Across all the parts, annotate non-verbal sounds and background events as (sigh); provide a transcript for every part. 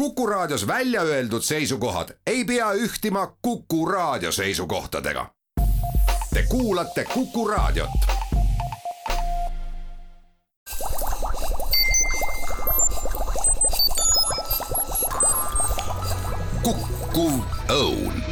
Kuku Raadios välja öeldud seisukohad ei pea ühtima Kuku Raadio seisukohtadega. Te kuulate Kuku Raadiot. Kukkuv Õun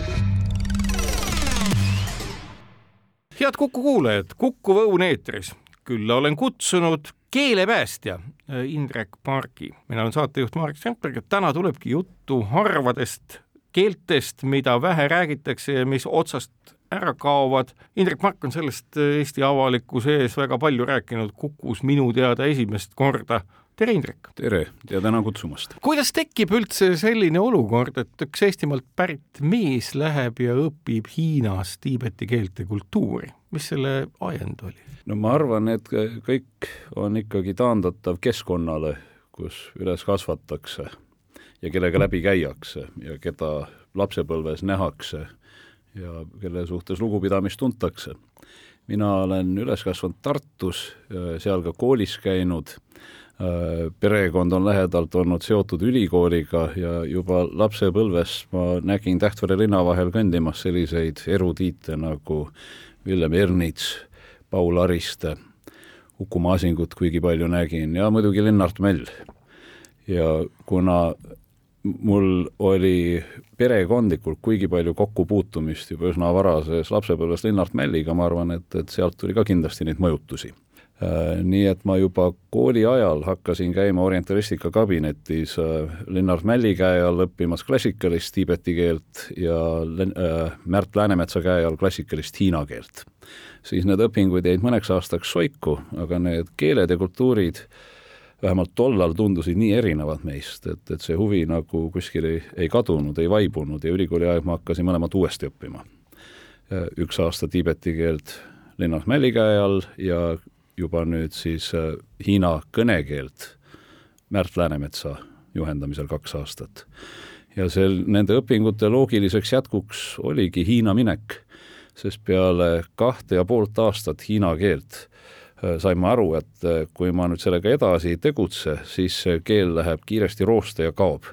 head Kuku kuulajad, Kuku Õun eetris. külla olen kutsunud keelepäästja Indrek Pargi. mina olen saatejuht Marek Strandberg ja täna tulebki juttu harvadest keeltest, mida vähe räägitakse ja mis otsast ära kaovad. Indrek Mark on sellest äh, Eesti avalikkuse ees väga palju rääkinud, Kukus minu teada esimest korda tere, Indrek! tere ja tänan kutsumast! kuidas tekib üldse selline olukord, et üks Eestimaalt pärit mees läheb ja õpib Hiinas Tiibeti keelt ja kultuuri, mis selle ajend oli? no ma arvan, et kõik on ikkagi taandatav keskkonnale, kus üles kasvatakse ja kellega läbi käiakse ja keda lapsepõlves nähakse ja kelle suhtes lugupidamist tuntakse. mina olen üles kasvanud Tartus, seal ka koolis käinud perekond on lähedalt olnud seotud ülikooliga ja juba lapsepõlves ma nägin Tähtvere linna vahel kõndimas selliseid erudiite nagu Villem Ernits, Paul Ariste, Uku Masingut kuigi palju nägin ja muidugi Lennart Mell. ja kuna mul oli perekondlikult kuigi palju kokkupuutumist juba üsna varases lapsepõlves Lennart Mälliga, ma arvan, et, et sealt tuli ka kindlasti neid mõjutusi Äh, nii et ma juba kooli ajal hakkasin käima orientalistika kabinetis äh, Lennart Mälli käe all õppimas klassikalist tiibeti keelt ja äh, Märt Läänemetsa käe all klassikalist hiina keelt. siis need õpingud jäid mõneks aastaks soiku, aga need keeled ja kultuurid vähemalt tollal tundusid nii erinevad meist, et, et see huvi nagu kuskil ei, ei kadunud, ei vaibunud ja ülikooli aeg ma hakkasin mõlemat uuesti õppima. üks aasta tiibeti keelt Lennart Mälli käe all ja juba nüüd siis äh, Hiina kõnekeelt Märt Läänemetsa juhendamisel kaks aastat. ja sel, nende õpingute loogiliseks jätkuks oligi Hiina minek, sest peale kahte ja poolt aastat hiina keelt äh, sain ma aru, et äh, kui ma nüüd sellega edasi ei tegutse, siis see keel läheb kiiresti rooste ja kaob.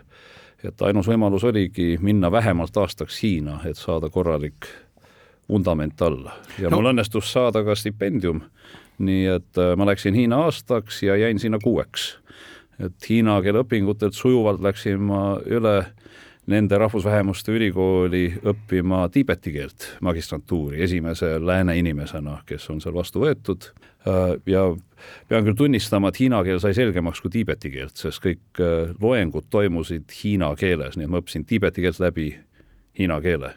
et ainus võimalus oligi minna vähemalt aastaks Hiina, et saada korralik vundament alla ja no. mul õnnestus saada ka stipendium nii et äh, ma läksin Hiina aastaks ja jäin sinna kuueks. et hiina keele õpingutelt sujuvalt läksin ma üle nende rahvusvähemuste ülikooli õppima tiibeti keelt magistrantuuri esimese lääne inimesena, kes on seal vastu võetud äh, ja pean küll tunnistama, et hiina keel sai selgemaks kui tiibeti keelt, sest kõik äh, loengud toimusid hiina keeles, nii et ma õppisin tiibeti keelt läbi hiina keele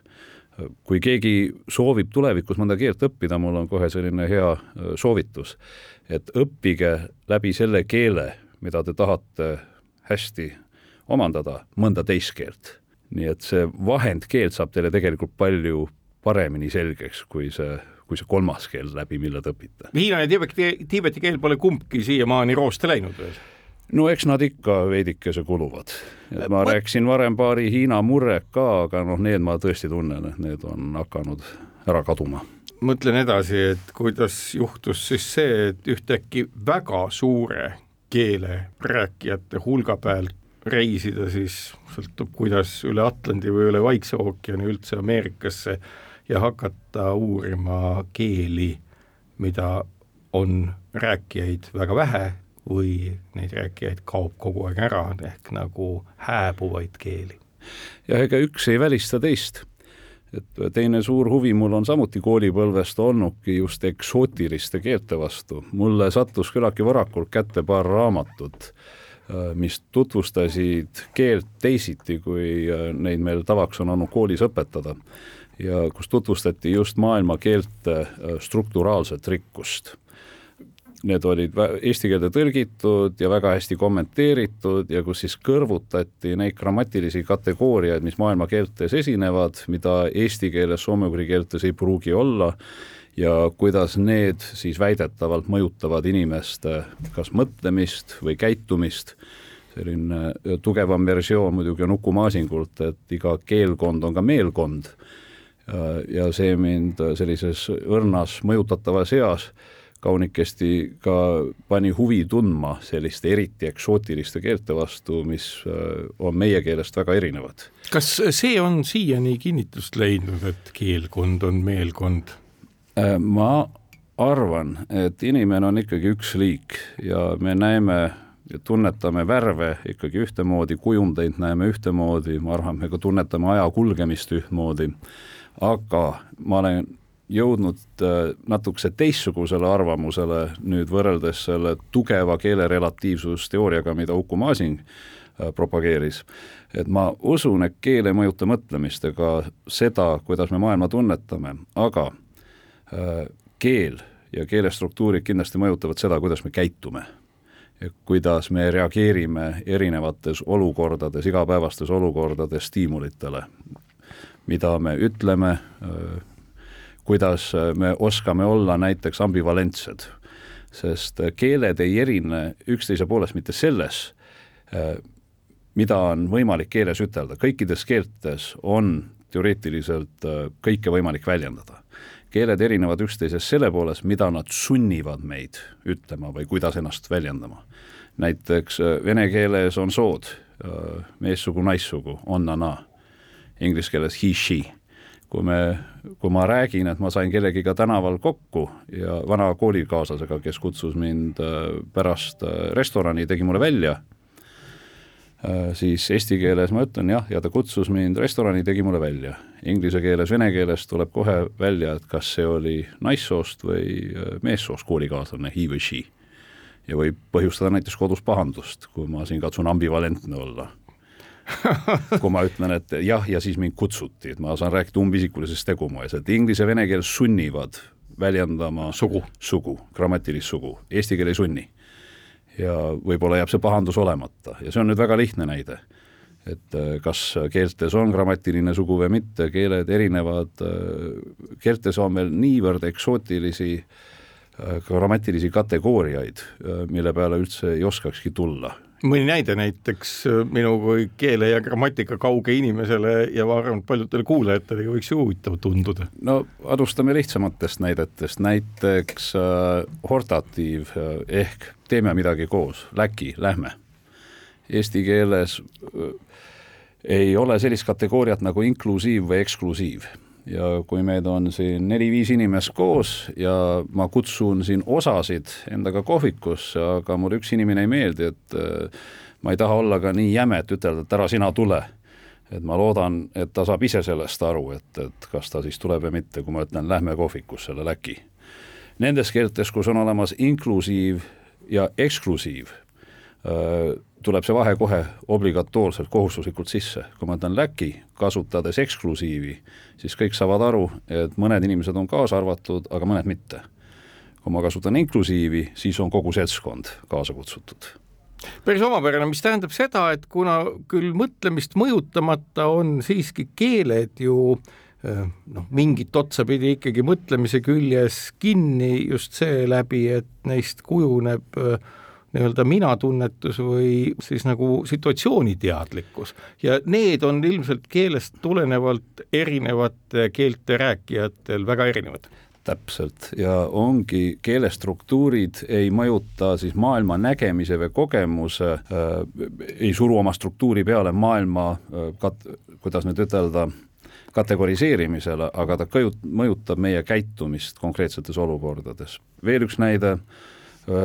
kui keegi soovib tulevikus mõnda keelt õppida, mul on kohe selline hea äh, soovitus, et õppige läbi selle keele, mida te tahate hästi omandada, mõnda teist keelt. nii et see vahendkeel saab teile tegelikult palju paremini selgeks, kui see kui see kolmas keel läbi, mille te õpite. Hiina ja tiibeti, tiibeti keel pole kumbki siiamaani rooste läinud veel no eks nad ikka veidikese kuluvad. et ma rääkisin varem paari Hiina murret ka, aga noh, need ma tõesti tunnen, et need on hakanud ära kaduma. mõtlen edasi, et kuidas juhtus siis see, et ühtäkki väga suure keele rääkijate hulga pealt reisida siis, sõltub kuidas, üle Atlandi või üle Vaikse ookeani üldse Ameerikasse ja hakata uurima keeli, mida on rääkijaid väga vähe või neid rääkijaid kaob kogu aeg ära, ehk nagu hääbuvaid keeli. jah, ega üks ei välista teist. et teine suur huvi mul on samuti koolipõlvest olnudki just eksootiliste keelte vastu. mulle sattus küllaltki varakult kätte paar raamatut, äh, mis tutvustasid keelt teisiti, kui äh, neid meil tavaks on olnud koolis õpetada ja kus tutvustati just maailma keelte äh, strukturaalset rikkust need olid eesti keelde tõlgitud ja väga hästi kommenteeritud ja kus siis kõrvutati neid grammatilisi kategooriaid, mis maailma keeltes esinevad, mida eesti keeles, soome-ugri keeltes ei pruugi olla ja kuidas need siis väidetavalt mõjutavad inimeste kas mõtlemist või käitumist selline tugevam versioon muidugi on Uku Masingult, et iga keelkond on ka meelkond. ja see mind sellises õrnas mõjutatavas eas kaunikesti ka pani huvi tundma selliste eriti eksootiliste keelte vastu, mis äh, on meie keelest väga erinevad. kas see on siiani kinnitust leidnud, et keelkond on meelkond? Äh, ma arvan, et inimene on ikkagi üks liik ja me näeme ja tunnetame värve ikkagi ühtemoodi, kujundeid näeme ühtemoodi, ma arvan, me ka tunnetame aja kulgemist ühtmoodi, aga ma olen jõudnud äh, natukese teistsugusele arvamusele nüüd võrreldes selle tugeva keele relatiivsusteooriaga, mida Uku Masing äh, propageeris. et ma usun, et keel ei mõjuta mõtlemist ega seda, kuidas me maailma tunnetame, aga äh, keel ja keelestruktuurid kindlasti mõjutavad seda, kuidas me käitume. kuidas me reageerime erinevates olukordades, igapäevastes olukordades stiimulitele, mida me ütleme, kuidas äh, me oskame olla näiteks ambivalentsed. sest äh, keeled ei erine üksteise poolest mitte selles, äh, mida on võimalik keeles ütelda, kõikides keeltes on teoreetiliselt kõike võimalik väljendada. keeled erinevad üksteisest selle poolest, mida nad sunnivad meid ütlema või kuidas ennast väljendama. näiteks vene keeles on sood, meessugu, naissugu, on-na-na, inglise keeles he-she kui me, kui ma räägin, et ma sain kellegiga tänaval kokku ja vana koolikaaslasega, kes kutsus mind äh, pärast äh, restorani, tegi mulle välja, äh, siis eesti keeles ma ütlen jah, ja ta kutsus mind restorani, tegi mulle välja. Inglise keeles, vene keeles tuleb kohe välja, et kas see oli naissoost või meessoost koolikaaslane, he või she. ja võib põhjustada näiteks kodus pahandust, kui ma siin katsun ambivalentne olla (laughs) kui ma ütlen, et jah, ja siis mind kutsuti, et ma saan rääkida umbisikulises tegumoes, et inglise ja vene keel sunnivad väljendama sugu, sugu, grammatilist sugu, eesti keel ei sunni. ja võib-olla jääb see pahandus olemata ja see on nüüd väga lihtne näide. et äh, kas keeltes on grammatiline sugu või mitte, keeled erinevad, äh, keeltes on veel niivõrd eksootilisi äh, grammatilisi kategooriaid, mille peale üldse ei oskakski tulla mõni näide näiteks äh, minu kui keele ja grammatika kauge inimesele ja ma arvan, et paljudele kuulajatele võiks ju huvitav tunduda. no alustame lihtsamatest näidetest, näiteks äh, hortatiiv äh, ehk teeme midagi koos, läki, lähme. Eesti keeles äh, ei ole sellist kategooriat nagu inklusiiv või eksklusiiv ja kui meid on siin neli-viis inimest koos ja ma kutsun siin osasid endaga kohvikusse, aga mulle üks inimene ei meeldi, et äh, ma ei taha olla ka nii jäme, et ütelda, et ära sina tule. et ma loodan, et ta saab ise sellest aru, et, et kas ta siis tuleb või mitte, kui ma ütlen, lähme kohvikusse, läki. Nendes keeltes, kus on olemas inklusiiv ja eksklusiiv, äh, tuleb see vahe kohe obligatoorselt, kohustuslikult sisse. kui ma ütlen läki, kasutades eksklusiivi, siis kõik saavad aru, et mõned inimesed on kaasa arvatud, aga mõned mitte. kui ma kasutan inklusiivi, siis on kogu seltskond kaasa kutsutud päris omapärane, mis tähendab seda, et kuna küll mõtlemist mõjutamata on siiski keeled ju eh, noh, mingit otsapidi ikkagi mõtlemise küljes kinni just seeläbi, et neist kujuneb äh, nii-öelda minatunnetus või siis nagu situatsiooniteadlikkus ja need on ilmselt keelest tulenevalt erinevate keelte rääkijatel väga erinevad. Täpselt. Ja ongi keelestruktuurid ei mõjuta siis maailma nägemise või kogemuse äh,, ei suru oma struktuuri peale maailma äh, kat-, kuidas nüüd ütelda, kategoriseerimisele, aga ta kõjut-, mõjutab meie käitumist konkreetsetes olukordades. veel üks näide. äh,,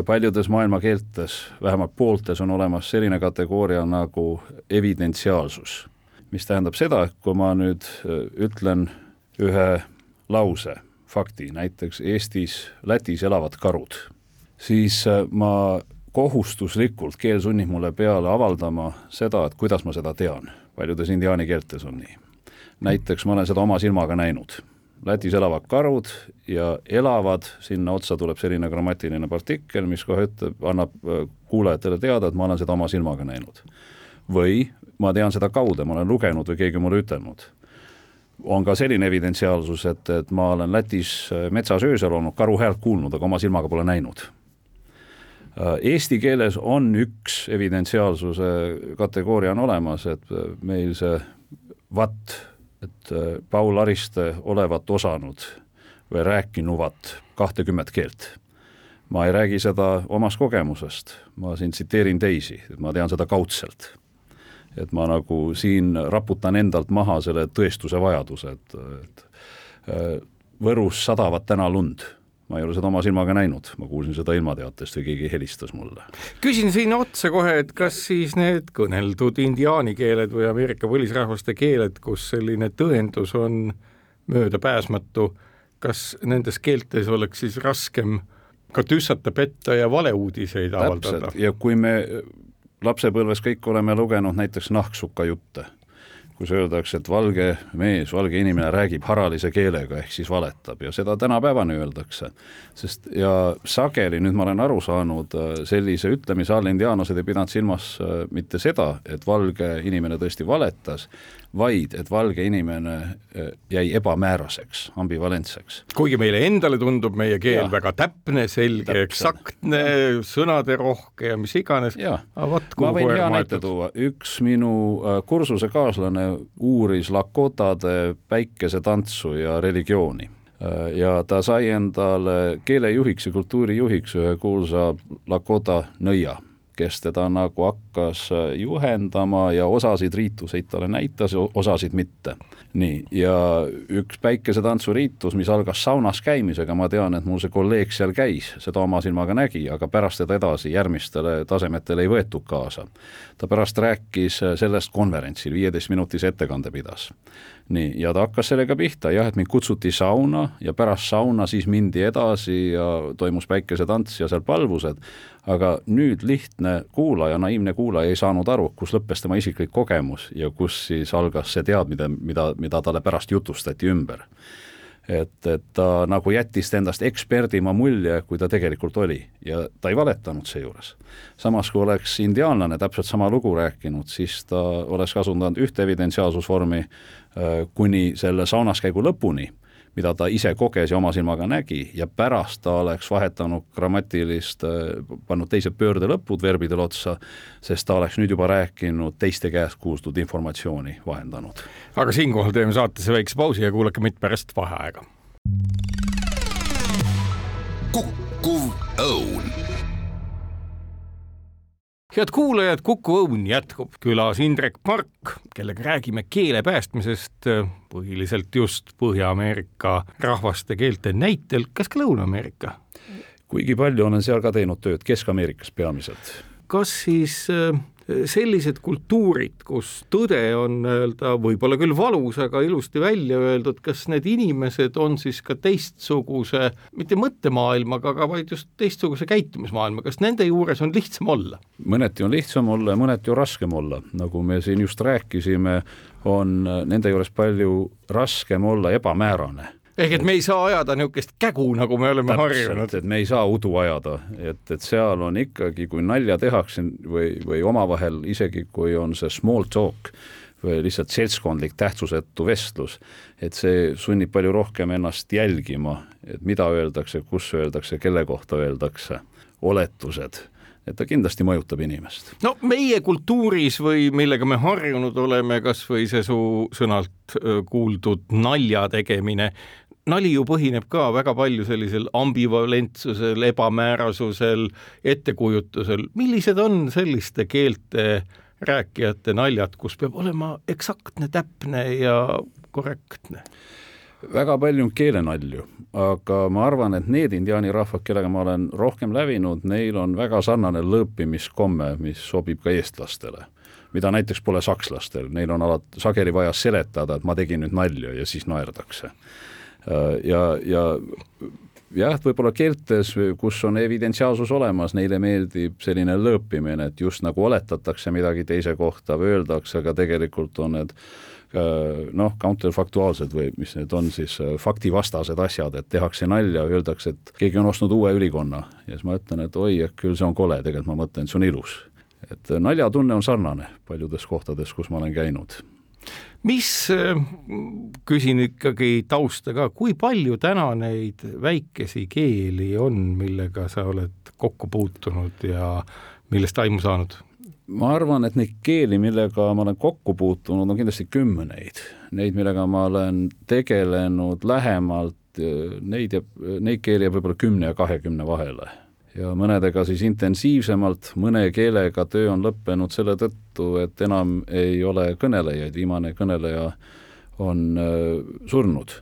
paljudes maailma keeltes, vähemalt pooltes, on olemas selline kategooria nagu evidentsiaalsus, mis tähendab seda, et kui ma nüüd ütlen ühe lause, fakti, näiteks Eestis, Lätis elavad karud, siis ma kohustuslikult, keel sunnib mulle peale avaldama seda, et kuidas ma seda tean. paljudes indiaani keeltes on nii. näiteks ma olen seda oma silmaga näinud Lätis elavad karud ja elavad, sinna otsa tuleb selline grammatiline partikkel, mis kohe ütleb, annab äh, kuulajatele teada, et ma olen seda oma silmaga näinud. või ma tean seda kaude, ma olen lugenud või keegi mulle ütelnud. on ka selline evidentsiaalsus, et, et ma olen Lätis äh, metsas öösel olnud, karu häält kuulnud, aga oma silmaga pole näinud. Äh, eesti keeles on üks evidentsiaalsuse kategooria on olemas, et meil see vatt et äh, Paul Ariste olevat osanud või rääkinuvat kahtekümmet keelt. ma ei räägi seda omast kogemusest, ma siin tsiteerin teisi, et ma tean seda kaudselt. et ma nagu siin raputan endalt maha selle tõestuse vajaduse, et, et äh, Võrus sadavad täna lund ma ei ole seda oma silmaga näinud, ma kuulsin seda ilmateatest või keegi helistas mulle. küsin sinna otsa kohe, et kas siis need kõneldud indiaani keeled või Ameerika põlisrahvaste keeled, kus selline tõendus on möödapääsmatu, kas nendes keeltes oleks siis raskem ka tüssata, petta ja valeuudiseid avaldada? ja kui me lapsepõlves kõik oleme lugenud näiteks nahksuka jutte kus öeldakse, et valge mees, valge inimene räägib haralise keelega ehk siis valetab ja seda tänapäevani öeldakse. sest ja sageli, nüüd ma olen aru saanud, sellise ütlemise all indiaanlased ei pidanud silmas mitte seda, et valge inimene tõesti valetas, vaid et valge inimene äh, jäi ebamääraseks, ambivalentseks. kuigi meile endale tundub meie keel ja. väga täpne, selge, eksaktne, sõnaderohke ja mis iganes. ma võin hea näite tuua, üks minu äh, kursusekaaslane uuris Lakotade päikesetantsu ja religiooni äh, ja ta sai endale keelejuhiks ja kultuurijuhiks ühe kuulsa Lakota nõia kes teda nagu hakkas äh, juhendama ja osasid riituseid talle näitas, osasid mitte. nii, ja üks päikesetantsuriitus, mis algas saunas käimisega, ma tean, et mul see kolleeg seal käis, seda oma silmaga nägi, aga pärast teda edasi järgmistele tasemetele ei võetud kaasa. ta pärast rääkis äh, sellest konverentsil, viieteistminutise ettekande pidas nii, ja ta hakkas sellega pihta, jah, et mind kutsuti sauna ja pärast sauna siis mindi edasi ja toimus päikesetants ja seal palvused, aga nüüd lihtne kuulaja, naiivne kuulaja ei saanud aru, kus lõppes tema isiklik kogemus ja kus siis algas see teadmine, mida, mida talle pärast jutustati ümber. Et, et ta nagu jättis endast eksperdimaa mulje, kui ta tegelikult oli. Ja ta ei valetanud seejuures. samas, kui oleks indiaanlane täpselt sama lugu rääkinud, siis ta oleks kasutanud ühte evidentsiaalsusvormi kuni selle saunaskäigu lõpuni mida ta ise koges ja oma silmaga nägi ja pärast ta oleks vahetanud grammatilist, äh, pannud teised pöördelõpud verbidele otsa, sest ta oleks nüüd juba rääkinud teiste käest kuuldud informatsiooni vahendanud. aga siinkohal teeme saatesse väikse pausi ja kuulake meid pärast vaheaega. kukkuv head kuulajad, Kuku Õun jätkub külas Indrek Park, kellega räägime keele päästmisest põhiliselt just Põhja-Ameerika rahvaste keelte näitel, kas ka Lõuna-Ameerika? kuigi palju olen seal ka teinud tööd, Kesk-Ameerikas peamiselt. kas siis äh, sellised kultuurid, kus tõde on nii-öelda võib-olla küll valus, aga ilusti välja öeldud, kas need inimesed on siis ka teistsuguse, mitte mõttemaailmaga, aga vaid just teistsuguse käitumismaailma, kas nende juures on lihtsam olla? mõneti on lihtsam olla ja mõneti on raskem olla, nagu me siin just rääkisime, on nende juures palju raskem olla ebamäärane ehk et me ei saa ajada niisugust kägu, nagu me oleme harjunud. et me ei saa udu ajada, et, et seal on ikkagi, kui nalja tehakse või, või omavahel, isegi kui on see small talk või lihtsalt seltskondlik tähtsusetu vestlus, et see sunnib palju rohkem ennast jälgima, et mida öeldakse, kus öeldakse, kelle kohta öeldakse, oletused et ta kindlasti mõjutab inimest. no meie kultuuris või millega me harjunud oleme, kas või see su sõnalt kuuldud nalja tegemine, nali ju põhineb ka väga palju sellisel ambivalentsusel, ebamäärasusel, ettekujutusel, millised on selliste keelte rääkijate naljad, kus peab olema eksaktne, täpne ja korrektne? väga palju on keelenalju, aga ma arvan, et need indiaani rahvad, kellega ma olen rohkem lävinud, neil on väga sarnane lõõpimiskomme, mis sobib ka eestlastele mida näiteks pole sakslastel, neil on alati sageli vaja seletada, et ma tegin nüüd nalja ja siis naerdakse. Äh, ja, ja jah, võib-olla keeltes, kus on evidentsiaalsus olemas, neile meeldib selline lõõpimine, et just nagu oletatakse midagi teise kohta või öeldakse, aga tegelikult on need äh, noh, counterfaktuaalsed või mis need on siis, äh, faktivastased asjad, et tehakse nalja, öeldakse, et keegi on ostnud uue ülikonna ja siis ma ütlen, et oi, küll see on kole, tegelikult ma mõtlen, et see on ilus. et naljatunne on sarnane paljudes kohtades, kus ma olen käinud mis, äh, küsin ikkagi tausta ka, kui palju täna neid väikesi keeli on, millega sa oled kokku puutunud ja millest aimu saanud? ma arvan, et neid keeli, millega ma olen kokku puutunud, on kindlasti kümneid. Neid, millega ma olen tegelenud lähemalt, neid jääb, neid keeli jääb võib-olla kümne ja kahekümne vahele ja mõnedega siis intensiivsemalt, mõne keelega töö on lõppenud selle tõttu, et enam ei ole kõnelejaid, viimane kõneleja on äh, surnud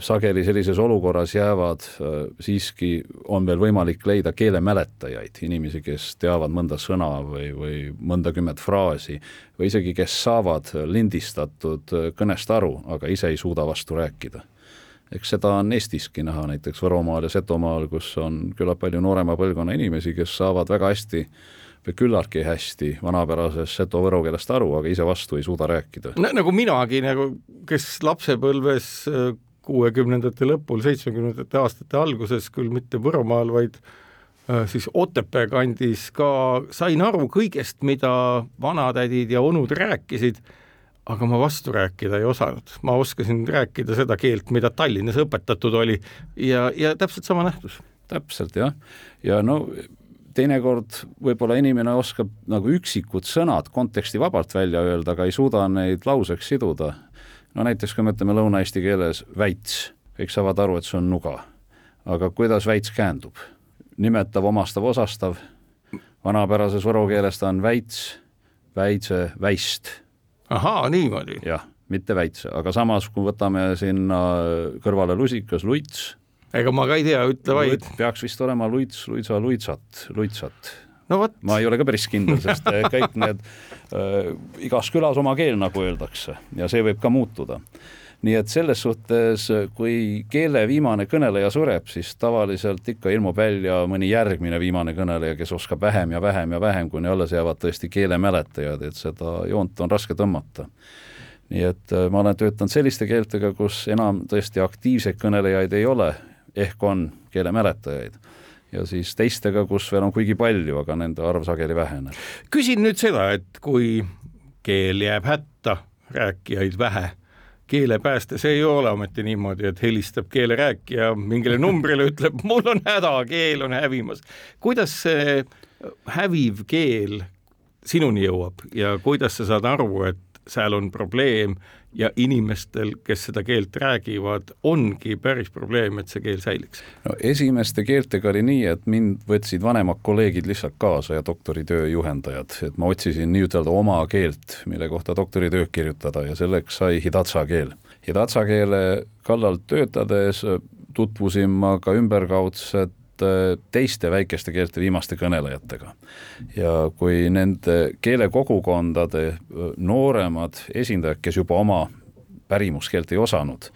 sageli sellises olukorras jäävad äh, siiski, on veel võimalik leida keelemäletajaid, inimesi, kes teavad mõnda sõna või, või mõndakümmet fraasi või isegi, kes saavad lindistatud äh, kõnest aru, aga ise ei suuda vastu rääkida. Eks seda on Eestiski näha näiteks Võromaal ja Setomaal, kus on küllap palju noorema põlvkonna inimesi, kes saavad väga hästi või küllaltki hästi vanapärasest seto-võro keelest aru, aga ise vastu ei suuda rääkida no,. nagu minagi nagu, kes lapsepõlves äh, kuuekümnendate lõpul, seitsmekümnendate aastate alguses, küll mitte Võromaal, vaid äh, siis Otepää kandis ka sain aru kõigest, mida vanatädid ja onud rääkisid, aga ma vastu rääkida ei osanud. ma oskasin rääkida seda keelt, mida Tallinnas õpetatud oli ja, ja täpselt sama nähtus. täpselt jah, ja no teinekord võib-olla inimene oskab nagu üksikud sõnad kontekstivabalt välja öelda, aga ei suuda neid lauseks siduda no näiteks kui me ütleme lõuna-eesti keeles väits, kõik saavad aru, et see on nuga. aga kuidas väits käändub? nimetav, omastav, osastav, vanapärases võro keeles ta on väits, väitse, väist. Ahaa, niimoodi? jah, mitte väitse, aga samas, kui võtame sinna kõrvale lusikas, luits, ega ma ka ei tea, ütle vaid. peaks vist olema luits, luitsa, luitsat, luitsat no vot. ma ei ole ka päris kindel, sest eh, kõik need äh, igas külas oma keel, nagu öeldakse, ja see võib ka muutuda nii et selles suhtes, kui keele viimane kõneleja sureb, siis tavaliselt ikka ilmub välja mõni järgmine viimane kõneleja, kes oskab vähem ja vähem ja vähem, kuni alles jäävad tõesti keelemäletajad, et seda joont on raske tõmmata. nii et äh, ma olen töötanud selliste keeltega, kus enam tõesti aktiivseid kõnelejaid ei ole, ehk on keelemäletajaid ja siis teistega, kus veel on kuigi palju, aga nende arv sageli väheneb. küsin nüüd seda, et kui keel jääb hätta, rääkijaid vähe, keelepääste, see ei ole ometi niimoodi, et helistab keelerääkija mingile numbrile, (laughs) ütleb, mul on häda, keel on hävimas. kuidas see häviv keel sinuni jõuab ja kuidas sa saad aru, et seal on probleem ja inimestel, kes seda keelt räägivad, ongi päris probleem, et see keel säiliks. no esimeste keeltega oli nii, et mind võtsid vanemad kolleegid lihtsalt kaasa ja doktoritöö juhendajad, et ma otsisin nii-ütelda oma keelt, mille kohta doktoritööd kirjutada ja selleks sai hidatsa keel. Hidatsa keele kallal töötades tutvusin ma ka ümberkaudselt Äh, teiste väikeste keelte viimaste kõnelejatega. ja kui nende keelekogukondade äh, nooremad esindajad, kes juba oma pärimuskeelt ei osanud,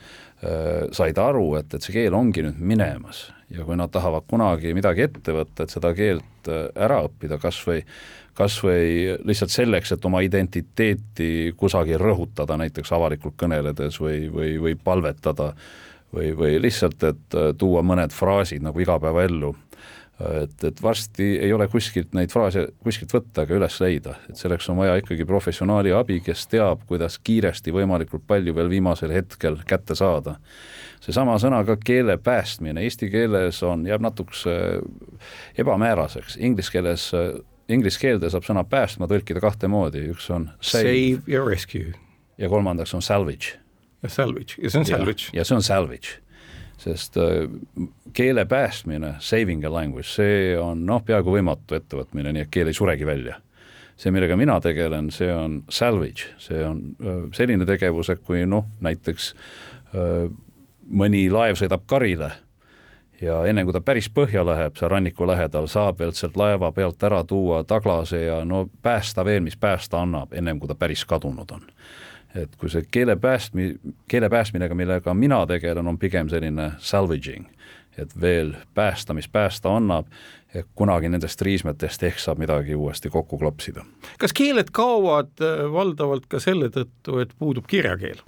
äh, said aru, et, et see keel ongi nüüd minemas ja kui nad tahavad kunagi midagi ette võtta, et seda keelt ära õppida, kas või kas või lihtsalt selleks, et oma identiteeti kusagil rõhutada, näiteks avalikult kõneledes või, või, või palvetada äh, või, või lihtsalt, et äh, tuua mõned fraasid nagu igapäevaellu. et, et varsti ei ole kuskilt neid fraase kuskilt võtta ega üles leida, et selleks on vaja ikkagi professionaali abi, kes teab, kuidas kiiresti võimalikult palju veel viimasel hetkel kätte saada. seesama sõna ka keele päästmine, eesti keeles on, jääb natukese ebamääraseks, inglise keeles inglise keelde saab sõna päästma tõlkida kahte moodi, üks on save, save ja rescue. ja kolmandaks on salvage ja salvage ja see on salvage. ja see on salvage, sest äh, keele päästmine, saving a language, see on noh, peaaegu võimatu ettevõtmine, nii et keel ei suregi välja. see, millega mina tegelen, see on salvage, see on äh, selline tegevus, et kui noh, näiteks äh, mõni laev sõidab karile ja enne kui ta päris põhja läheb, seal ranniku lähedal, saab veel sealt laeva pealt ära tuua taglase ja no päästa veel, mis päästa annab, ennem kui ta päris kadunud on et kui see keele päästmi-, keele päästminega, millega mina tegelen, on pigem selline salvaging, et veel päästa, mis päästa annab, et kunagi nendest riismetest ehk saab midagi uuesti kokku klopsida. kas keeled kaovad äh, valdavalt ka selle tõttu, et puudub kirjakeel?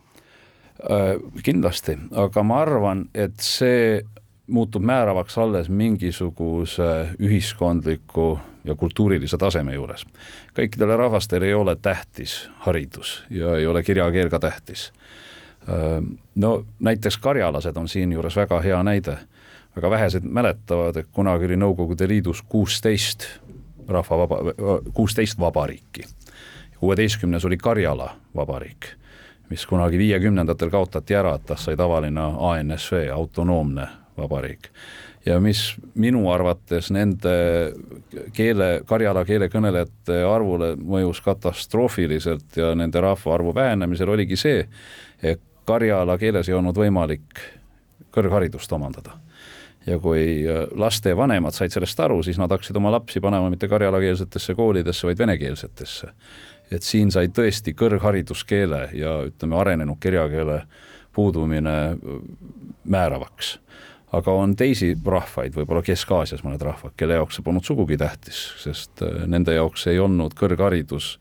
Äh, kindlasti, aga ma arvan, et see muutub määravaks alles mingisuguse ühiskondliku ja kultuurilise taseme juures. kõikidele rahvastele ei ole tähtis haridus ja ei ole kirjakeel ka tähtis. no näiteks karjalased on siinjuures väga hea näide. väga vähesed mäletavad, et kunagi oli Nõukogude Liidus kuusteist rahvavaba, kuusteist vabariiki. kuueteistkümnes oli Karjala vabariik, mis kunagi viiekümnendatel kaotati ära, et tast sai tavaline ANSV, autonoomne vabariik. ja mis minu arvates nende keele, karjala keele kõnelejate arvule mõjus katastroofiliselt ja nende rahvaarvu vähenemisel oligi see, et karjala keeles ei olnud võimalik kõrgharidust omandada ja kui äh, laste vanemad said sellest aru, siis nad hakkasid oma lapsi panema mitte karjalakeelsetesse koolidesse, vaid venekeelsetesse. et siin sai tõesti kõrghariduskeele ja ütleme, arenenud kirjakeele puudumine äh, määravaks. Aga on teisi rahvaid, võib-olla Kesk-Aasias mõned rahvad, kelle jaoks see polnud sugugi tähtis, sest äh, nende jaoks ei olnud kõrgharidus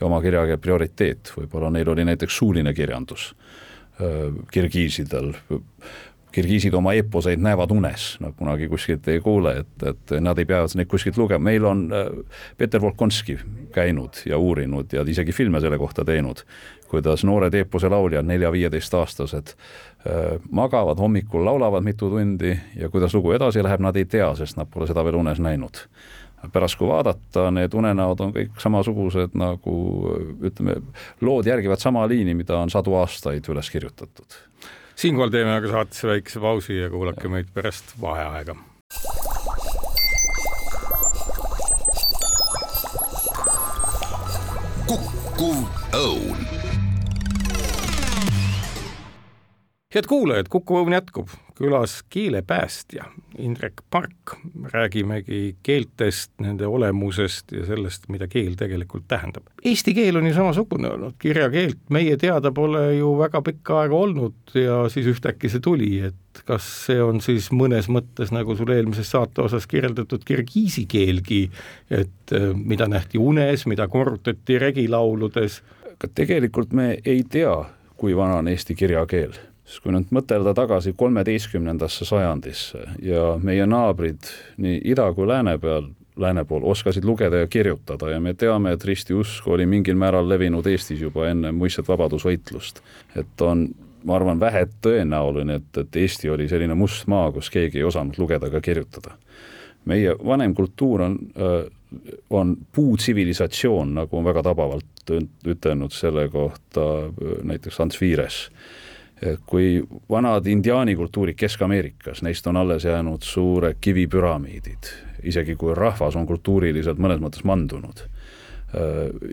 ja oma kirjakeel prioriteet, võib-olla neil oli näiteks suuline kirjandus kirgiisidel kirgiisid oma eeposeid näevad unes, nad kunagi kuskilt ei kuule, et, et nad ei pea neid kuskilt lugema, meil on äh, Peter Volkonski käinud ja uurinud ja isegi filme selle kohta teinud, kuidas noored eepose lauljad, nelja-viieteistaastased, äh, magavad hommikul, laulavad mitu tundi ja kuidas lugu edasi läheb, nad ei tea, sest nad pole seda veel unes näinud. Pärast, kui vaadata, need unenäod on kõik samasugused nagu ütleme, lood järgivad sama liini, mida on sadu aastaid üles kirjutatud siinkohal teeme aga saatesse väikese pausi ja kuulake meid pärast vaheaega. kukkuv õun head kuulajad, Kuku Õun jätkub, külas keelepäästja Indrek Park. räägimegi keeltest, nende olemusest ja sellest, mida keel tegelikult tähendab. Eesti keel on ju samasugune olnud, kirjakeelt meie teada pole ju väga pikka aega olnud ja siis ühtäkki see tuli, et kas see on siis mõnes mõttes, nagu sul eelmises saate osas kirjeldatud kirgiisi keelgi, et äh, mida nähti unes, mida korrutati regilauludes? aga tegelikult me ei tea, kui vana on eesti kirjakeel siis kui nüüd mõtelda tagasi kolmeteistkümnendasse sajandisse ja meie naabrid nii ida kui lääne peal, lääne pool oskasid lugeda ja kirjutada ja me teame, et ristiusk oli mingil määral levinud Eestis juba enne muistset vabadusvõitlust. et on, ma arvan, vähe tõenäoline, et, et Eesti oli selline must maa, kus keegi ei osanud lugeda ega kirjutada. meie vanem kultuur on, äh, on puutsivilisatsioon, nagu on väga tabavalt ütelnud selle kohta äh, näiteks Ants Viires kui vanad indiaani kultuurid Kesk-Ameerikas, neist on alles jäänud suured kivipüramiidid, isegi kui rahvas on kultuuriliselt mõnes mõttes mandunud.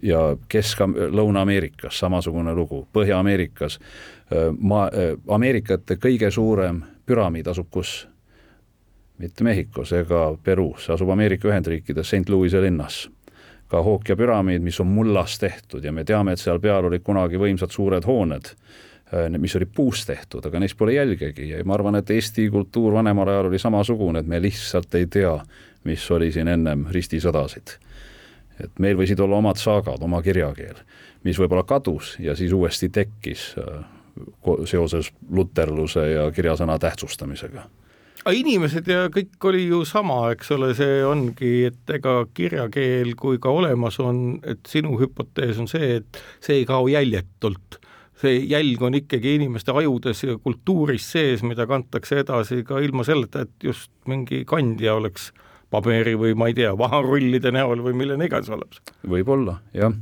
ja Kesk-, Lõuna-Ameerikas samasugune lugu, Põhja-Ameerikas, maa, Ameerikate kõige suurem püramiid asub kus? mitte Mehhikos ega Peruus, see asub Ameerika Ühendriikides St Louis'e linnas ka Hookja püramiid, mis on mullast tehtud ja me teame, et seal peal olid kunagi võimsad suured hooned mis olid puust tehtud, aga neist pole jälgegi. Ja ma arvan, et Eesti kultuur vanemal ajal oli samasugune, et me lihtsalt ei tea, mis oli siin ennem ristisõdasid. et meil võisid olla omad saagad, oma kirjakeel, mis võib-olla kadus ja siis uuesti tekkis äh, seoses luterluse ja kirjasõna tähtsustamisega. Aga inimesed ja kõik oli ju sama, eks ole, see ongi, et ega kirjakeel, kui ka olemas on, et sinu hüpotees on see, et see ei kao jäljetult see jälg on ikkagi inimeste ajudes ja kultuuris sees, mida kantakse edasi ka ilma selleta, et just mingi kandja oleks paberi või ma ei tea, vaharullide näol või millene iganes olemas. võib-olla, jah.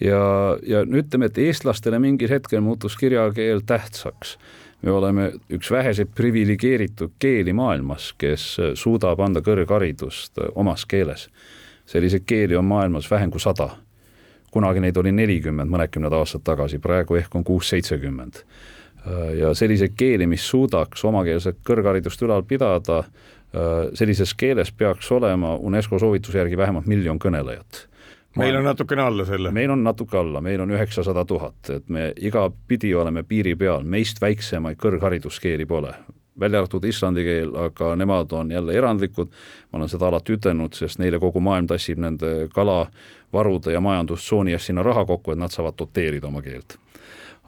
ja, ja, ja ütleme, et eestlastele mingil hetkel muutus kirjakeel tähtsaks. me oleme üks väheseid priviligeeritud keeli maailmas, kes suudab anda kõrgharidust omas keeles. selliseid keeli on maailmas vähem kui sada kunagi neid oli nelikümmend mõnekümned aastad tagasi, praegu ehk on kuus-seitsekümmend. ja selliseid keeli, mis suudaks omakeelset kõrgharidust ülal pidada, sellises keeles peaks olema UNESCO soovituse järgi vähemalt miljon kõnelejat meil on natukene alla selle. meil on natuke alla, meil on üheksasada tuhat, et me igapidi oleme piiri peal, meist väiksemaid kõrghariduskeeli pole välja arvatud islandi keel, aga nemad on jälle erandlikud, ma olen seda alati ütelnud, sest neile kogu maailm tassib nende kalavarude ja majandustsooni eest sinna raha kokku, et nad saavad doteerida oma keelt.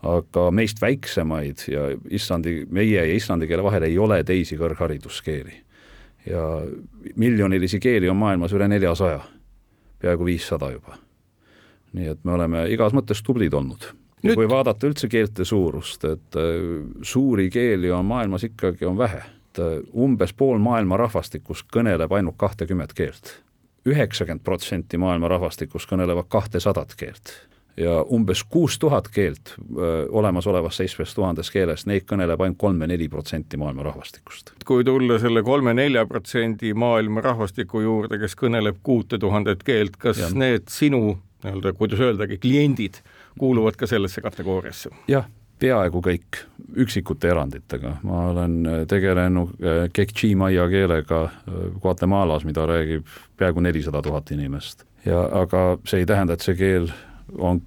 aga meist väiksemaid ja Islandi, meie ja islandi keele vahel ei ole teisi kõrghariduskeeli. ja miljonilisi keeli on maailmas üle neljasaja, peaaegu viissada juba. nii et me oleme igas mõttes tublid olnud Nüüd... kui vaadata üldse keelte suurust, et äh, suuri keeli on maailmas ikkagi on vähe, et äh, umbes pool maailma rahvastikust kõneleb ainult kahtekümmet keelt. üheksakümmend protsenti maailma rahvastikust kõnelevad kahtesadat keelt. ja umbes kuus tuhat keelt olemasolevast seitsmest tuhandest keelest, neid kõneleb ainult kolm või neli protsenti maailma rahvastikust. kui tulla selle kolme-nelja protsendi maailma rahvastiku juurde, kes kõneleb kuute tuhandet keelt, kas ja. need sinu nii-öelda, kuidas öeldagi, kliendid kuuluvad ka sellesse kategooriasse? jah, peaaegu kõik, üksikute eranditega, ma olen tegelenud Kekchi maia keelega Guatemalas, mida räägib peaaegu nelisada tuhat inimest ja aga see ei tähenda, et see keel on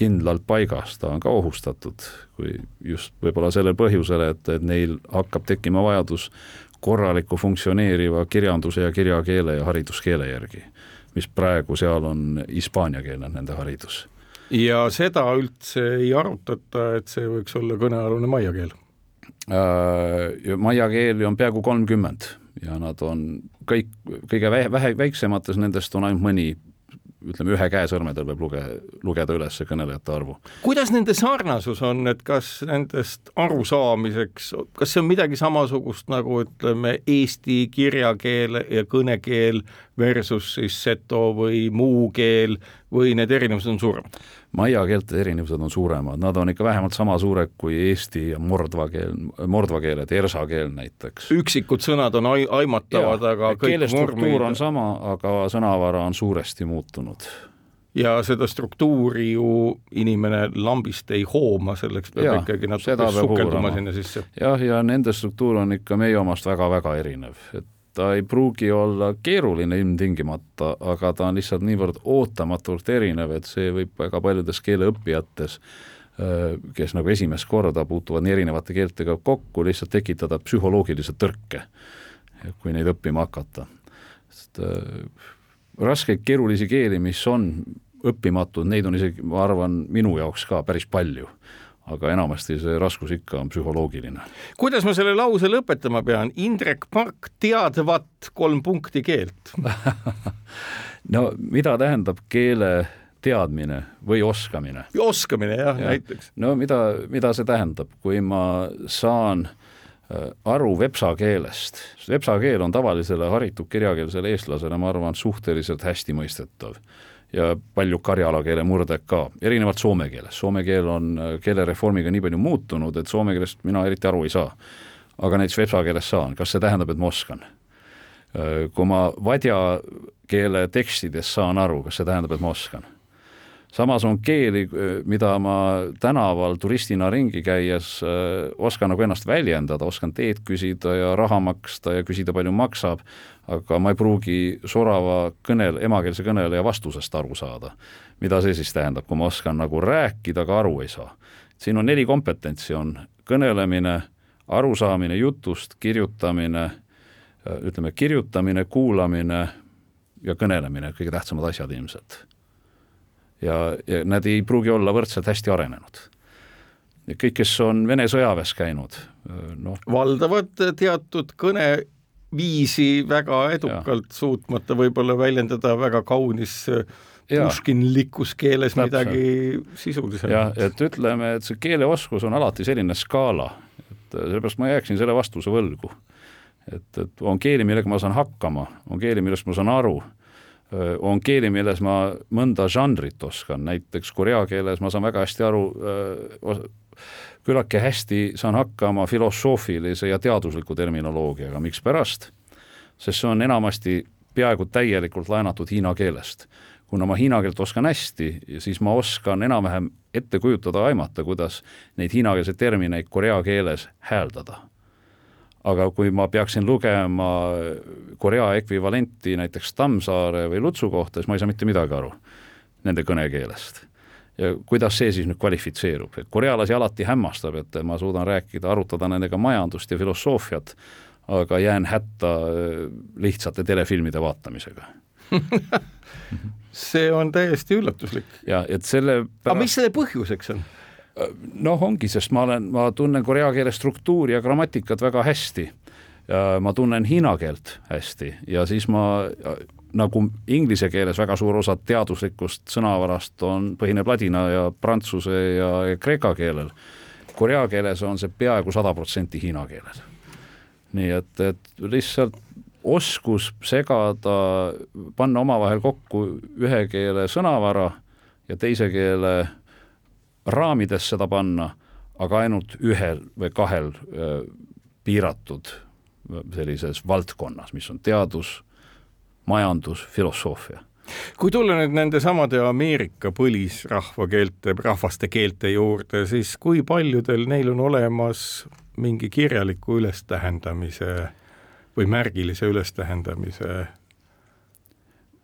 kindlalt paigas, ta on ka ohustatud, kui just võib-olla sellel põhjusel, et, et neil hakkab tekkima vajadus korraliku funktsioneeriva kirjanduse ja kirjakeele ja hariduskeele järgi, mis praegu seal on hispaaniakeelne, nende haridus. Ja seda üldse ei arutata, et see võiks olla kõnealune maia keel äh,? Maia keeli on peaaegu kolmkümmend ja nad on kõik, kõige vähe, väiksemates nendest on ainult mõni ütleme, ühe käe sõrmedel võib luge, lugeda üles kõnelejate arvu. kuidas nende sarnasus on, et kas nendest arusaamiseks, kas see on midagi samasugust nagu ütleme, eesti kirjakeel ja kõnekeel versus siis seto või muu keel või need erinevused on suuremad? maia keelte erinevused on suuremad, nad on ikka vähemalt sama suured kui eesti ja mordva keel, mordva keeled, ersa keel näiteks. üksikud sõnad on ai-, aimatavad, aga keelestruktuur on sama, aga sõnavara on suuresti muutunud ja seda struktuuri ju inimene lambist ei hooma, selleks peab ja, ikkagi natuke sukelduma sinna sisse. jah, ja nende struktuur on ikka meie omast väga-väga erinev, et ta ei pruugi olla keeruline ilmtingimata, aga ta on lihtsalt niivõrd ootamatult erinev, et see võib väga paljudes keeleõppijates äh, kes nagu esimest korda puutuvad nii erinevate keeltega kokku, lihtsalt tekitada psühholoogilise tõrke, kui neid õppima hakata. sest äh, raskeid keerulisi keeli, mis on õppimatud, neid on isegi, ma arvan, minu jaoks ka päris palju aga enamasti see raskus ikka on psühholoogiline. kuidas ma selle lause lõpetama pean, Indrek Park teadvat kolm punkti keelt (laughs) no mida tähendab keele teadmine või oskamine? oskamine jah ja., näiteks. no mida, mida see tähendab, kui ma saan äh, aru vepsa keelest, vepsa keel on tavalisele haritud kirjakeelsele eestlasele, ma arvan, suhteliselt hästi mõistetav ja palju karjala keele murded ka, erinevalt soome keelest, soome keel on keelereformiga nii palju muutunud, et soome keelest mina eriti aru ei saa. aga näiteks vepsa keelest saan, kas see tähendab, et ma oskan? Kui ma vadja keele tekstidest saan aru, kas see tähendab, et ma oskan? Samas on keeli, mida ma tänaval turistina ringi käies äh, oskan nagu ennast väljendada, oskan teed küsida ja raha maksta ja küsida, palju maksab, aga ma ei pruugi sorava kõnel, emakeelse kõneleja vastusest aru saada. mida see siis tähendab, kui ma oskan nagu rääkida, aga aru ei saa? siin on neli kompetentsi, on kõnelemine, arusaamine jutust, kirjutamine, ütleme, kirjutamine, kuulamine ja kõnelemine, kõige tähtsamad asjad ilmselt ja, ja nad ei pruugi olla võrdselt hästi arenenud. kõik, kes on Vene sõjaväes käinud, noh. valdavad teatud kõneviisi väga edukalt, suutmata võib-olla väljendada väga kaunis puškinlikus keeles Täpselt. midagi sisulisemat. jah, et ütleme, et see keeleoskus on alati selline skaala, et sellepärast ma jääksin selle vastuse võlgu. et, et on keeli, millega ma saan hakkama, on keeli, millest ma saan aru on keeli, milles ma mõnda žanrit oskan, näiteks korea keeles ma saan väga hästi aru, küllaltki hästi saan hakkama filosoofilise ja teadusliku terminoloogiaga, mikspärast? sest see on enamasti peaaegu täielikult laenatud hiina keelest. kuna ma hiina keelt oskan hästi, siis ma oskan enam-vähem ette kujutada, aimata, kuidas neid hiinakeelseid termineid korea keeles hääldada aga kui ma peaksin lugema Korea ekvivalenti näiteks Tammsaare või Lutsu kohta, siis ma ei saa mitte midagi aru nende kõnekeelest. ja kuidas see siis nüüd kvalifitseerub, et korealasi alati hämmastab, et ma suudan rääkida, arutada nendega majandust ja filosoofiat, aga jään hätta äh, lihtsate telefilmide vaatamisega (laughs) see on täiesti üllatuslik. ja et selle pärast... aga mis selle põhjuseks on? Noh, ongi, sest ma olen, ma tunnen korea keele struktuuri ja grammatikat väga hästi. ma tunnen hiina keelt hästi ja siis ma nagu inglise keeles väga suur osa teaduslikust sõnavarast on, põhineb ladina ja prantsuse ja, ja kreeka keelel. Korea keeles on see peaaegu sada protsenti hiina keelel. nii et, et lihtsalt oskus segada, panna omavahel kokku ühe keele sõnavara ja teise keele raamides seda panna, aga ainult ühel või kahel piiratud sellises valdkonnas, mis on teadus, majandus, filosoofia kui tulla nüüd nendesamade Ameerika põlisrahvakeelte, rahvaste keelte juurde, siis kui paljudel neil on olemas mingi kirjaliku ülestähendamise või märgilise ülestähendamise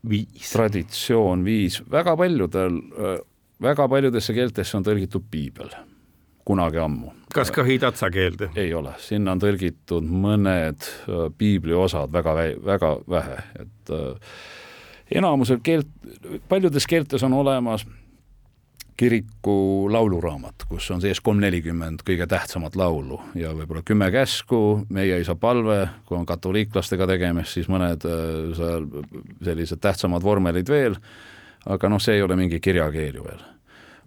viis? traditsioon, viis, väga paljudel, väga paljudesse keeltesse on tõlgitud piibel, kunagi ammu. kas ka hidatsa keelde? ei ole, sinna on tõlgitud mõned piibli osad väga, väga vähe, et äh, enamusel keelt, paljudes keeltes on olemas kiriku lauluraamat, kus on sees kolm nelikümmend kõige tähtsamat laulu ja võib-olla kümme käsku, meie isa palve, kui on katoliiklastega tegemist, siis mõned äh, seal sellised tähtsamad vormelid veel, aga noh, see ei ole mingi kirjakeel ju veel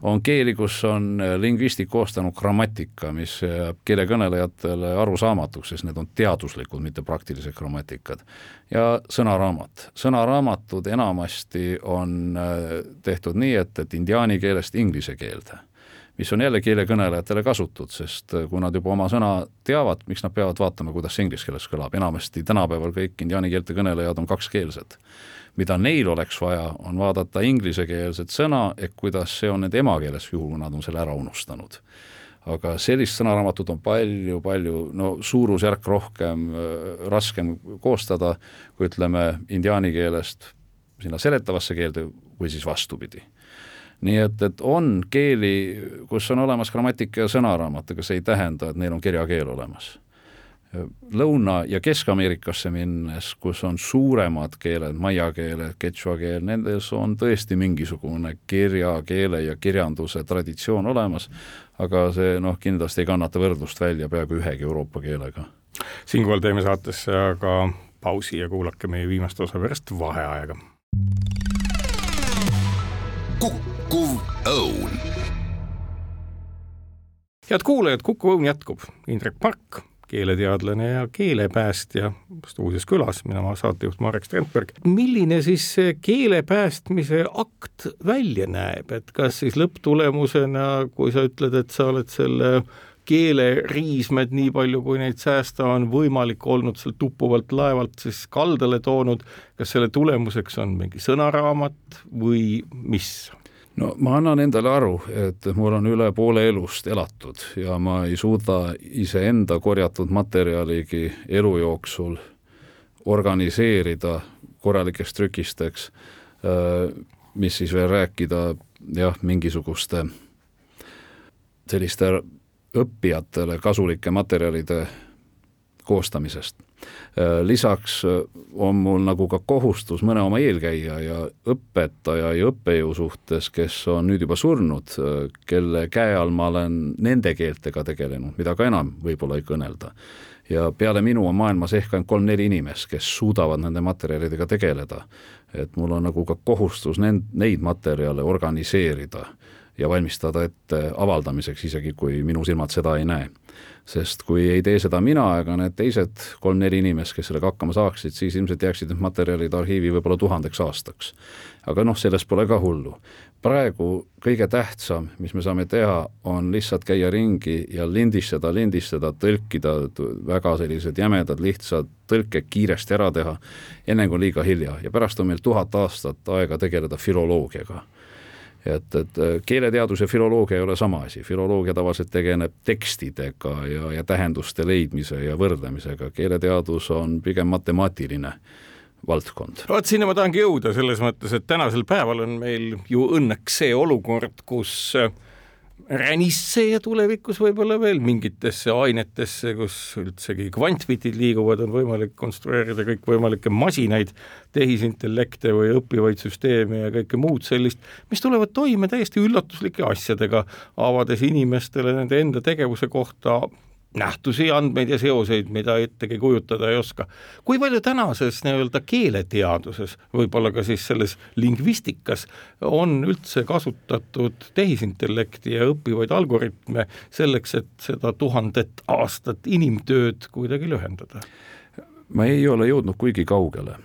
on keeli, kus on äh, lingvistid koostanud grammatika, mis jääb keelekõnelejatele arusaamatuks, sest need on teaduslikud, mitte praktilised grammatikad. ja sõnaraamat. sõnaraamatud enamasti on äh, tehtud nii, et, et indiaani keelest inglise keelde mis on jälle keelekõnelejatele kasutud, sest äh, kui nad juba oma sõna teavad, miks nad peavad vaatama, kuidas see inglise keeles kõlab, enamasti tänapäeval kõik indiaani keelte kõnelejad on kakskeelsed mida neil oleks vaja, on vaadata inglisekeelset sõna, et kuidas see on nende emakeeles, juhul kui nad on selle ära unustanud. aga sellist sõnaraamatut on palju-palju, no suurusjärk rohkem äh,, raskem koostada, kui ütleme indiaani keelest sinna seletavasse keelde või siis vastupidi nii et, et on keeli, kus on olemas grammatika ja sõnaraamat, aga see ei tähenda, et neil on kirjakeel olemas Lõuna- ja Kesk-Ameerikasse minnes, kus on suuremad keeled, maia keeled, quechua keel, nendes on tõesti mingisugune kirjakeele ja kirjanduse traditsioon olemas, aga see noh, kindlasti ei kannata võrdlust välja peaaegu ühegi Euroopa keelega. siinkohal teeme saatesse aga pausi ja kuulake meie viimast osa pärast vaheaega. kukkuv õun. head kuulajad, Kuku Õun jätkub, Indrek Park keeleteadlane ja keelepäästja stuudios külas, mina olen saatejuht Marek Strandberg. milline siis see keele päästmise akt välja näeb, et kas siis lõpptulemusena, kui sa ütled, et sa oled selle keeleriismed, nii palju kui neid säästa on võimalik olnud sealt uppuvalt laevalt siis kaldale toonud, kas selle tulemuseks on mingi sõnaraamat või mis? No ma annan endale aru, et mul on üle poole elust elatud ja ma ei suuda iseenda korjatud materjaligi elu jooksul organiseerida korralikeks trükisteks, äh, mis siis veel rääkida jah, mingisuguste selliste õppijatele kasulike materjalide koostamisest lisaks äh, on mul nagu ka kohustus mõne oma eelkäija ja õpetaja ja õppejõu suhtes, kes on nüüd juba surnud, äh, kelle käe all ma olen nende keeltega tegelenud, mida ka enam võib-olla ei kõnelda. ja peale minu on maailmas ehk ainult kolm-neli inimest, kes suudavad nende materjalidega tegeleda. et mul on nagu ka kohustus nend-, neid materjale organiseerida ja valmistada ette avaldamiseks, isegi kui minu silmad seda ei näe sest kui ei tee seda mina ega need teised kolm-neli inimest, kes sellega hakkama saaksid, siis ilmselt jääksid need materjalid arhiivi võib-olla tuhandeks aastaks. aga noh, sellest pole ka hullu. praegu kõige tähtsam, mis me saame teha, on lihtsalt käia ringi ja lindistada, lindistada, tõlkida, väga sellised jämedad, lihtsad tõlked kiiresti ära teha, enne kui liiga hilja ja pärast on meil tuhat aastat aega tegeleda filoloogiaga et, et äh, keeleteadus ja filoloogia ei ole sama asi, filoloogia tavaliselt tegeleb tekstidega ja, ja tähenduste leidmise ja võrdlemisega, keeleteadus on pigem matemaatiline valdkond. vot sinna ma tahangi jõuda selles mõttes, et tänasel päeval on meil ju õnneks see olukord, kus äh, ränisse ja tulevikus võib-olla veel mingitesse ainetesse, kus üldsegi kvantbitid liiguvad, on võimalik konstrueerida kõikvõimalikke masinaid, tehisintellekte või õppivaid süsteeme ja kõike muud sellist, mis tulevad toime täiesti üllatuslike asjadega, avades inimestele nende enda tegevuse kohta nähtusi, andmeid ja seoseid, mida ettegi kujutada ei oska. kui palju tänases nii-öelda keeleteaduses, võib-olla ka siis selles lingvistikas, on üldse kasutatud tehisintellekti ja õppivaid algoritme selleks, et seda tuhandet aastat inimtööd kuidagi lühendada? ma ei ole jõudnud kuigi kaugele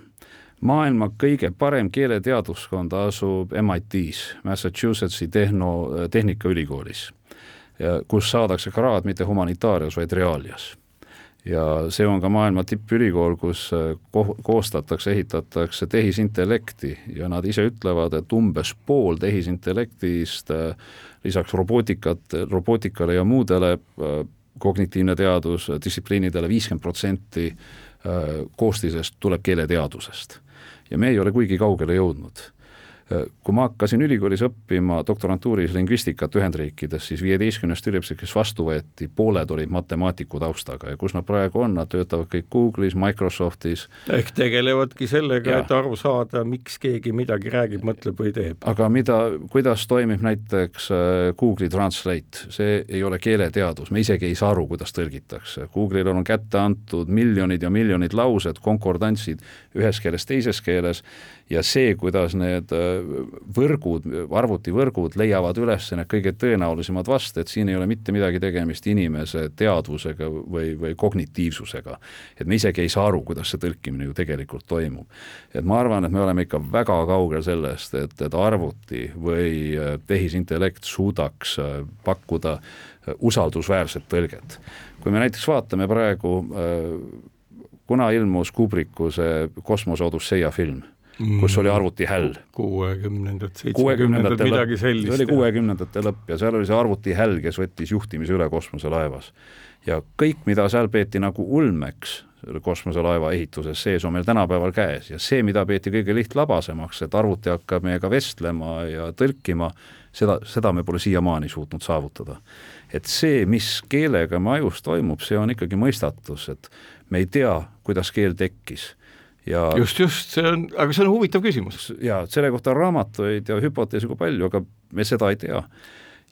maailma kõige parem keeleteaduskond asub MIT-s, Massachusettsi tehno, Tehnikaülikoolis, kus saadakse kraad mitte humanitaarias, vaid reaalias. Ja see on ka maailma tippülikool, kus ko-, koostatakse, ehitatakse tehisintellekti ja nad ise ütlevad, et umbes pool tehisintellektist lisaks robootikat, robootikale ja muudele kognitiivne teadus distsipliinidele viiskümmend protsenti koostisest tuleb keeleteadusest. Ja me ei ole kuigi kaugele jõudnud kui ma hakkasin ülikoolis õppima doktorantuuris lingvistikat Ühendriikides, siis viieteistkümnest üliõpilasest, kes vastu võeti, pooled olid matemaatiku taustaga ja kus nad praegu on, nad töötavad kõik Google'is, Microsoftis. ehk tegelevadki sellega, et aru saada, miks keegi midagi räägib, mõtleb või teeb. aga mida, kuidas toimib näiteks äh, Google'i Translate, see ei ole keeleteadus, me isegi ei saa aru, kuidas tõlgitakse. Google'ile on kätte antud miljonid ja miljonid laused, konkordantsid ühes keeles, teises keeles ja see, kuidas need äh, võrgud, arvutivõrgud leiavad üles need kõige tõenäolisemad vasted, siin ei ole mitte midagi tegemist inimese teadvusega või, või kognitiivsusega. et me isegi ei saa aru, kuidas see tõlkimine ju tegelikult toimub. et ma arvan, et me oleme ikka väga kaugel sellest, et, et arvuti või äh, tehisintellekt suudaks äh, pakkuda usaldusväärset tõlget. kui me näiteks vaatame praegu, kuna ilmus Kubriku see Kosmose Odüsseia film kus oli arvutihäll. kuuekümnendad, seitsmekümnendad, midagi sellist. see oli kuuekümnendate lõpp ja seal oli see arvutihäll, kes võttis juhtimise üle kosmoselaevas. ja kõik, mida seal peeti nagu ulmeks, selle kosmoselaeva ehituses sees on meil tänapäeval käes ja see, mida peeti kõige lihtlabasemaks, et arvuti hakkab meiega vestlema ja tõlkima, seda, seda me pole siiamaani suutnud saavutada. et see, mis keelega me ajus toimub, see on ikkagi mõistatus, et me ei tea, kuidas keel tekkis ja just, just, see on, aga see on huvitav küsimus. jaa, selle kohta on raamatuid ja hüpoteese kui palju, aga me seda ei tea.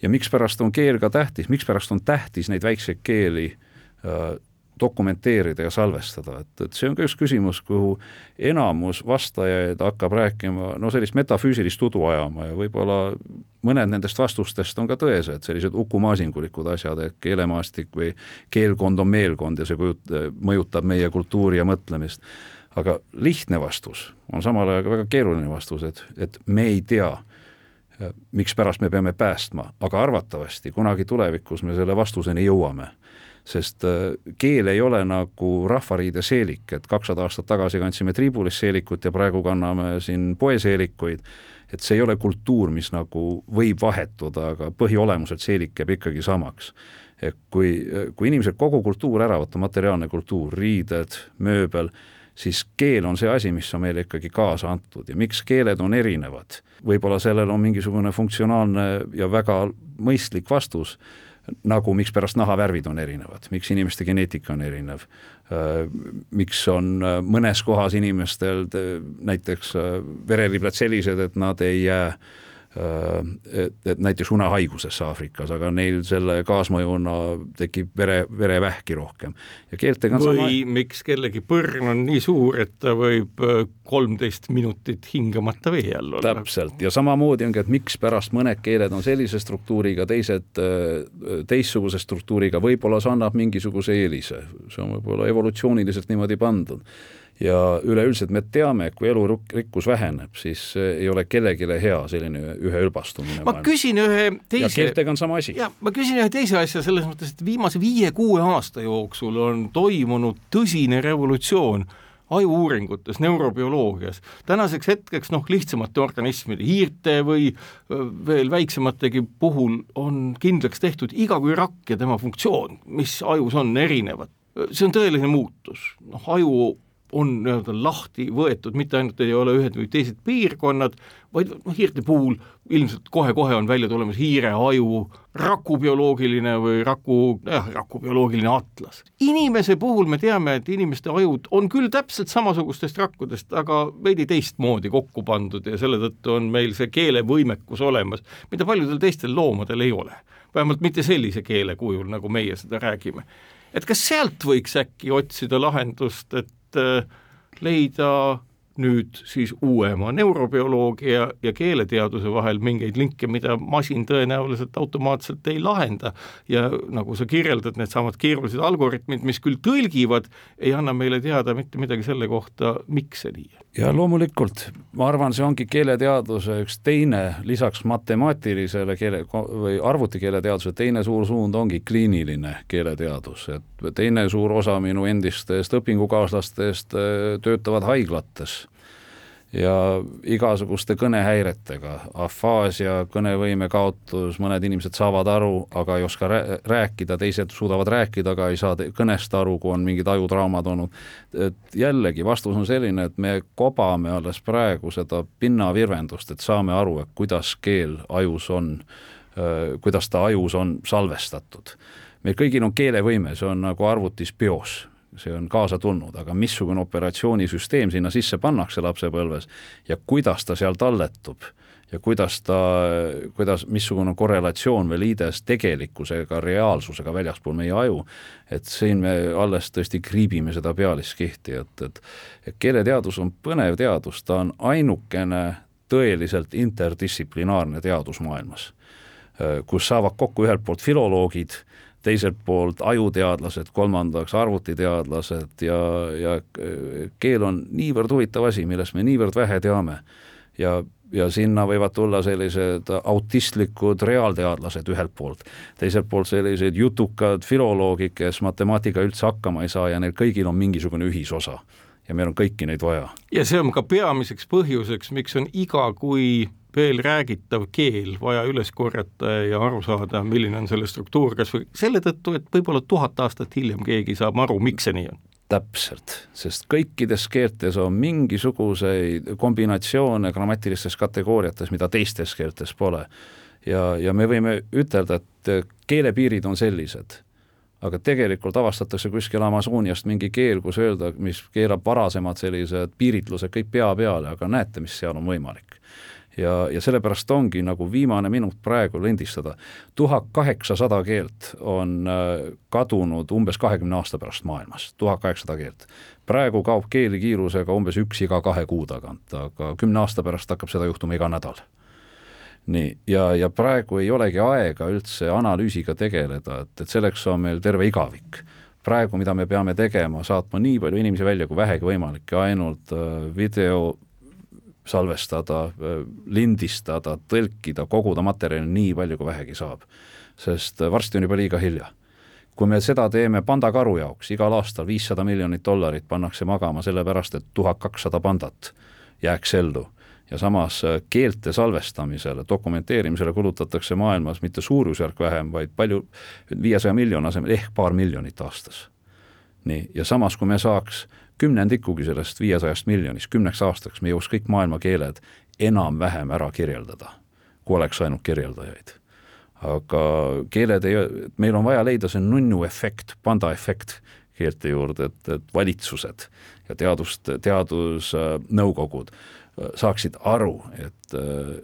ja mikspärast on keel ka tähtis, mikspärast on tähtis neid väikseid keeli äh, dokumenteerida ja salvestada, et, et see on ka üks küsimus, kuhu enamus vastajaid hakkab rääkima, no sellist metafüüsilist udu ajama ja võib-olla mõned nendest vastustest on ka tõesed, sellised ukumaasingulikud asjad, et keelemaastik või keelkond on meelkond ja see kujut-, mõjutab meie kultuuri ja mõtlemist aga lihtne vastus on samal ajal ka väga keeruline vastus, et, et me ei tea, mikspärast me peame päästma, aga arvatavasti kunagi tulevikus me selle vastuseni jõuame. sest äh, keel ei ole nagu rahvariide seelik, et kakssada aastat tagasi kandsime triibulist seelikut ja praegu kanname siin poeseelikuid, et see ei ole kultuur, mis nagu võib vahetuda, aga põhiolemuselt seelik jääb ikkagi samaks kui, kui inimesed kogu kultuur ära võtta, materiaalne kultuur, riided, mööbel, siis keel on see asi, mis on meile ikkagi kaasa antud ja miks keeled on erinevad. võib-olla sellel on mingisugune funktsionaalne ja väga mõistlik vastus, nagu mikspärast nahavärvid on erinevad, miks inimeste geneetika on erinev, äh, miks on äh, mõnes kohas inimestel näiteks äh, vereriblad sellised, et nad ei jää Äh, et, et näiteks unehaigusesse Aafrikas, aga neil selle kaasmõjuna tekib vere, verevähki rohkem. ja keeltega on või sama... miks kellegi põrn on nii suur, et ta võib äh, kolmteist minutit hingamata vee all olla. täpselt, ja samamoodi ongi, et mikspärast mõned keeled on sellise struktuuriga, teised äh, teistsuguse struktuuriga, võib-olla see annab mingisuguse eelise, see on võib-olla evolutsiooniliselt niimoodi pandud ja üleüldiselt me teame, et kui elurikkus väheneb, siis ei ole kellelegi hea selline üheülbastumine. ma maailma. küsin ühe teise. ja keeltega on sama asi. jah, ma küsin ühe teise asja selles mõttes, et viimase viie-kuue aasta jooksul on toimunud tõsine revolutsioon ajuuuringutes, neurobioloogias. tänaseks hetkeks noh, lihtsamate organismide, hiirte või veel väiksemategi puhul on kindlaks tehtud iga kui rakk ja tema funktsioon, mis ajus on, erinevad. see on tõeline muutus, noh aju on nii-öelda lahti võetud, mitte ainult ei ole ühed või teised piirkonnad, vaid noh, hiirte puhul ilmselt kohe-kohe on välja tulemas hiire aju rakubioloogiline või raku, jah, rakubioloogiline atlas. inimese puhul me teame, et inimeste ajud on küll täpselt samasugustest rakkudest, aga veidi teistmoodi kokku pandud ja selle tõttu on meil see keelevõimekus olemas, mida paljudel teistel loomadel ei ole. vähemalt mitte sellise keele kujul, nagu meie seda räägime. et kas sealt võiks äkki otsida lahendust, et leida nüüd siis uuema neurobioloogia ja keeleteaduse vahel mingeid linke, mida masin tõenäoliselt automaatselt ei lahenda. ja nagu sa kirjeldad, needsamad keerulised algoritmid, mis küll tõlgivad, ei anna meile teada mitte midagi selle kohta, miks see nii on. ja loomulikult, ma arvan, see ongi keeleteaduse üks teine, lisaks matemaatilisele keele või arvutikeeleteaduse teine suur suund ongi kliiniline keeleteadus, et teine suur osa minu endistest õpingukaaslastest äh, töötavad haiglates ja igasuguste kõnehäiretega, afaasia, kõnevõime kaotus, mõned inimesed saavad aru, aga ei oska rääkida, teised suudavad rääkida, aga ei saa kõnest aru, kui on mingid ajutraumad olnud. et jällegi, vastus on selline, et me kobame alles praegu seda pinnavirvendust, et saame aru, et kuidas keel ajus on, kuidas ta ajus on salvestatud. meil kõigil on keelevõime, see on nagu arvutis bios see on kaasa tulnud, aga missugune operatsioonisüsteem sinna sisse pannakse lapsepõlves ja kuidas ta seal talletub ja kuidas ta, kuidas, missugune korrelatsioon või liides tegelikkusega, reaalsusega väljaspool meie aju, et siin me alles tõesti kriibime seda pealiskihti, et, et et keeleteadus on põnev teadus, ta on ainukene tõeliselt interdistsiplinaarne teadus maailmas, kus saavad kokku ühelt poolt filoloogid, teiselt poolt ajuteadlased, kolmandaks arvutiteadlased ja, ja keel on niivõrd huvitav asi, millest me niivõrd vähe teame. ja, ja sinna võivad tulla sellised autistlikud reaalteadlased ühelt poolt, teiselt poolt sellised jutukad filoloogid, kes matemaatikaga üldse hakkama ei saa ja neil kõigil on mingisugune ühisosa ja meil on kõiki neid vaja. ja see on ka peamiseks põhjuseks, miks on iga kui veel räägitav keel vaja üles korjata ja aru saada, milline on selle struktuur, kas või selle tõttu, et võib-olla tuhat aastat hiljem keegi saab aru, miks see nii on täpselt, sest kõikides keeltes on mingisuguseid kombinatsioone grammatilistes kategooriates, mida teistes keeltes pole. ja, ja me võime ütelda, et keelepiirid on sellised, aga tegelikult avastatakse kuskil Amazoniast mingi keel, kus öelda, mis keerab varasemad sellised piiritlused kõik pea peale, aga näete, mis seal on võimalik ja, ja sellepärast ongi nagu viimane minut praegu lindistada. tuhat kaheksasada keelt on äh, kadunud umbes kahekümne aasta pärast maailmas, tuhat kaheksasada keelt. praegu kaob keeli kiirusega umbes üks iga kahe kuu tagant, aga kümne aasta pärast hakkab seda juhtuma iga nädal nii, ja, ja praegu ei olegi aega üldse analüüsiga tegeleda, et, et selleks on meil terve igavik. praegu, mida me peame tegema, saatma nii palju inimesi välja kui vähegi võimalik ja ainult äh, video salvestada, lindistada, tõlkida, koguda materjali nii palju, kui vähegi saab. sest varsti on juba liiga hilja. kui me seda teeme pandakaru jaoks, igal aastal viissada miljonit dollarit pannakse magama sellepärast, et tuhat kakssada pandat jääks ellu ja samas keelte salvestamisele, dokumenteerimisele kulutatakse maailmas mitte suurusjärk vähem, vaid palju, viiesaja miljoni asemel ehk paar miljonit aastas. nii, ja samas, kui me saaks kümnendikugi sellest viiesajast miljonist, kümneks aastaks me jõuaks kõik maailma keeled enam-vähem ära kirjeldada, kui oleks ainult kirjeldajaid. aga keeled ei, meil on vaja leida see nunnu efekt, panda efekt keelte juurde, et, et valitsused ja teadust, teadusnõukogud äh, saaksid aru, et, äh,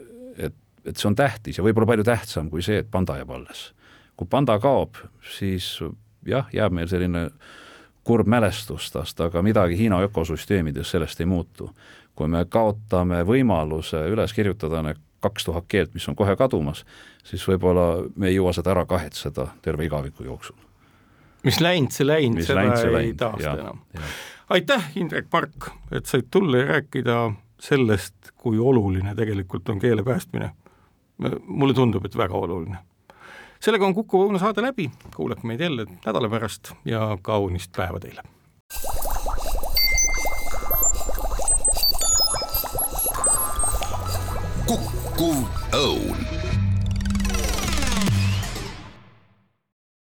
et, et see on tähtis ja võib-olla palju tähtsam kui see, et panda jääb alles. kui panda kaob, siis jah, jääb meil selline äh, kurb mälestus tast, aga midagi Hiina ökosüsteemides sellest ei muutu. kui me kaotame võimaluse üles kirjutada need kaks tuhat keelt, mis on kohe kadumas, siis võib-olla me ei jõua seda ära kahetseda terve igaviku jooksul. mis läinud, see läinud, seda läinud, ei läinud, taasta enam. aitäh, Indrek Mark, et said tulla ja rääkida sellest, kui oluline tegelikult on keele päästmine. mulle tundub, et väga oluline sellega on Kuku Õuna saade läbi, kuulake meid jälle nädala pärast ja kaunist päeva teile! kukkuv õun